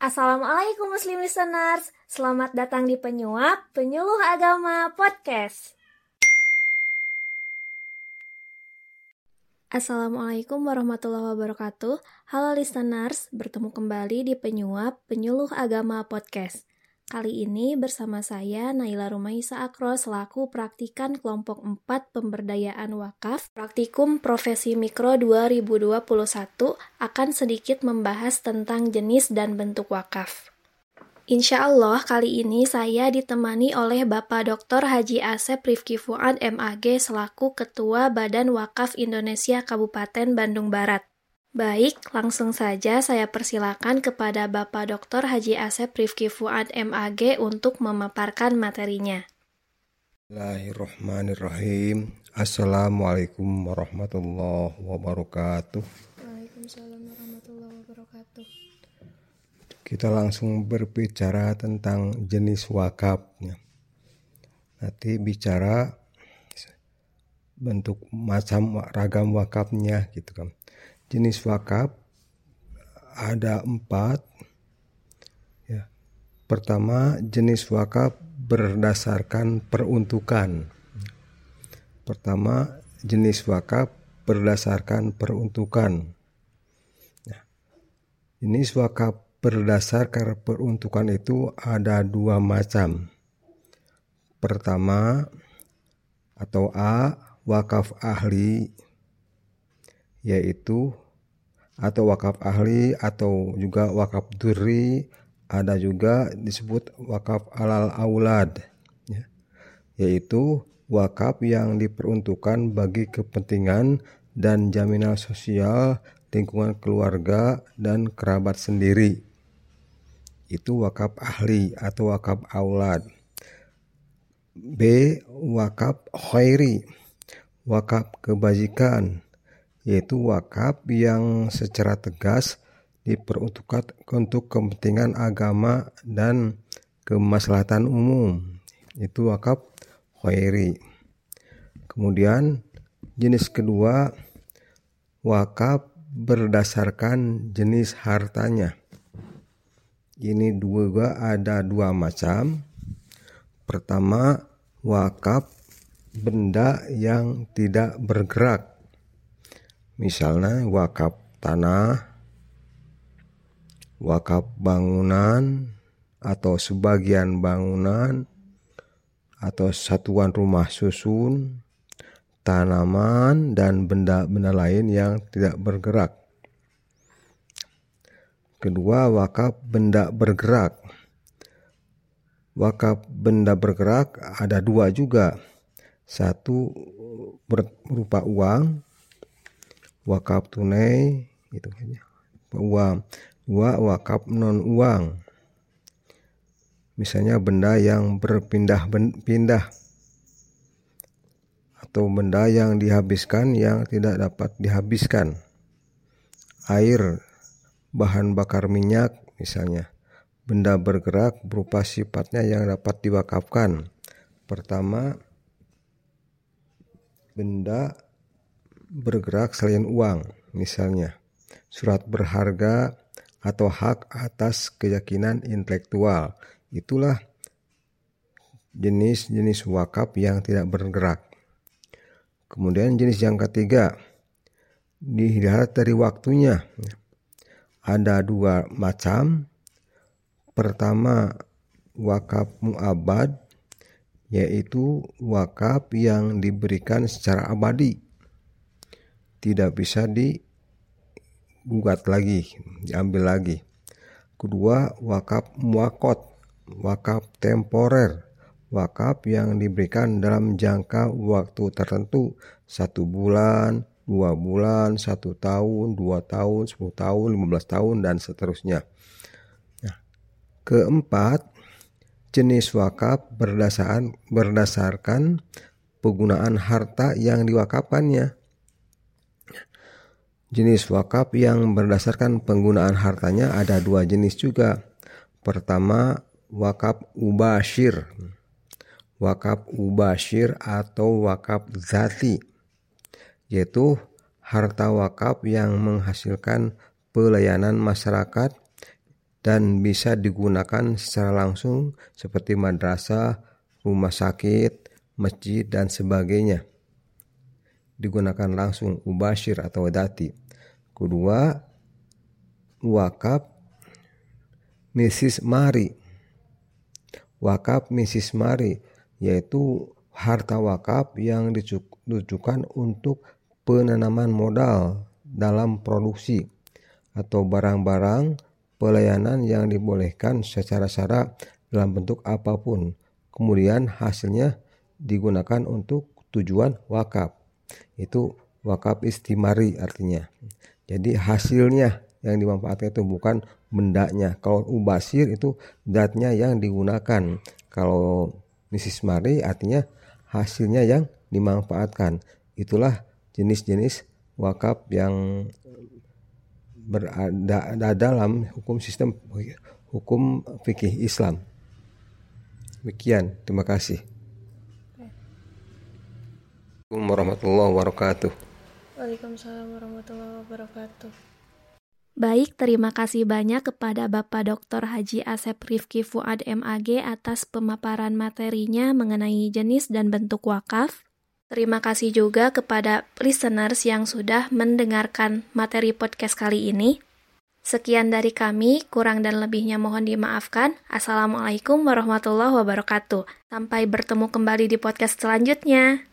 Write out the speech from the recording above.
Assalamualaikum Muslim Listeners, selamat datang di Penyuap Penyuluh Agama Podcast. Assalamualaikum warahmatullahi wabarakatuh. Halo listeners, bertemu kembali di Penyuap Penyuluh Agama Podcast. Kali ini bersama saya Naila Rumaisa Akro selaku praktikan kelompok 4 pemberdayaan wakaf Praktikum Profesi Mikro 2021 akan sedikit membahas tentang jenis dan bentuk wakaf. Insya Allah kali ini saya ditemani oleh Bapak Dr. Haji Asep Rifki Fuad MAG selaku Ketua Badan Wakaf Indonesia Kabupaten Bandung Barat. Baik, langsung saja saya persilakan kepada Bapak Dr. Haji Asep Rifki Fuad MAG untuk memaparkan materinya. Bismillahirrahmanirrahim. Assalamualaikum warahmatullahi wabarakatuh. Waalaikumsalam warahmatullahi wabarakatuh. Kita langsung berbicara tentang jenis wakaf. Nanti bicara bentuk macam ragam wakafnya gitu kan jenis wakaf ada empat. Ya. Pertama, jenis wakaf berdasarkan peruntukan. Pertama, jenis wakaf berdasarkan peruntukan. Ya. Jenis wakaf berdasarkan peruntukan itu ada dua macam. Pertama, atau A, wakaf ahli yaitu atau wakaf ahli atau juga wakaf duri ada juga disebut wakaf alal aulad ya. yaitu wakaf yang diperuntukkan bagi kepentingan dan jaminan sosial lingkungan keluarga dan kerabat sendiri. Itu wakaf ahli atau wakaf aulad. B wakaf khairi wakaf kebajikan yaitu wakaf yang secara tegas diperuntukkan untuk kepentingan agama dan kemaslahatan umum. Itu wakaf khairi. Kemudian jenis kedua wakaf berdasarkan jenis hartanya. Ini dua ada dua macam. Pertama, wakaf benda yang tidak bergerak Misalnya wakaf tanah, wakaf bangunan, atau sebagian bangunan, atau satuan rumah susun, tanaman, dan benda-benda lain yang tidak bergerak. Kedua, wakaf benda bergerak. Wakaf benda bergerak ada dua juga. Satu berupa uang, wakaf tunai gitu kan ya. uang. Dua wakaf non uang. Misalnya benda yang berpindah-pindah atau benda yang dihabiskan yang tidak dapat dihabiskan. Air bahan bakar minyak misalnya. Benda bergerak berupa sifatnya yang dapat diwakafkan. Pertama benda bergerak selain uang, misalnya surat berharga atau hak atas keyakinan intelektual. Itulah jenis-jenis wakaf yang tidak bergerak. Kemudian jenis yang ketiga, dilihat dari waktunya. Ada dua macam. Pertama, wakaf mu'abad, yaitu wakaf yang diberikan secara abadi tidak bisa digugat lagi, diambil lagi. Kedua, wakaf muakot, wakaf temporer, wakaf yang diberikan dalam jangka waktu tertentu, satu bulan, dua bulan, satu tahun, dua tahun, sepuluh tahun, lima belas tahun, dan seterusnya. Nah, keempat, jenis wakaf berdasarkan berdasarkan penggunaan harta yang diwakafkannya. Jenis wakaf yang berdasarkan penggunaan hartanya ada dua jenis juga. Pertama, wakaf ubashir. Wakaf ubashir atau wakaf zati. Yaitu harta wakaf yang menghasilkan pelayanan masyarakat dan bisa digunakan secara langsung seperti madrasah, rumah sakit, masjid, dan sebagainya. Digunakan langsung ubashir atau dati. Kedua, wakaf Mrs. Mari. Wakaf Mrs. Mari yaitu harta wakaf yang ditujukan untuk penanaman modal dalam produksi atau barang-barang pelayanan yang dibolehkan secara syarat dalam bentuk apa pun. Kemudian hasilnya digunakan untuk tujuan wakaf. Itu wakaf istimari artinya. Jadi hasilnya yang dimanfaatkan itu bukan bendanya. Kalau ubasir itu zatnya yang digunakan. Kalau misis mari artinya hasilnya yang dimanfaatkan. Itulah jenis-jenis wakaf yang berada dalam hukum sistem hukum fikih Islam. Demikian, terima kasih. Assalamualaikum warahmatullahi wabarakatuh. Waalaikumsalam warahmatullahi wabarakatuh. Baik, terima kasih banyak kepada Bapak Dr. Haji Asep Rifki Fuad MAG atas pemaparan materinya mengenai jenis dan bentuk wakaf. Terima kasih juga kepada listeners yang sudah mendengarkan materi podcast kali ini. Sekian dari kami, kurang dan lebihnya mohon dimaafkan. Assalamualaikum warahmatullahi wabarakatuh. Sampai bertemu kembali di podcast selanjutnya.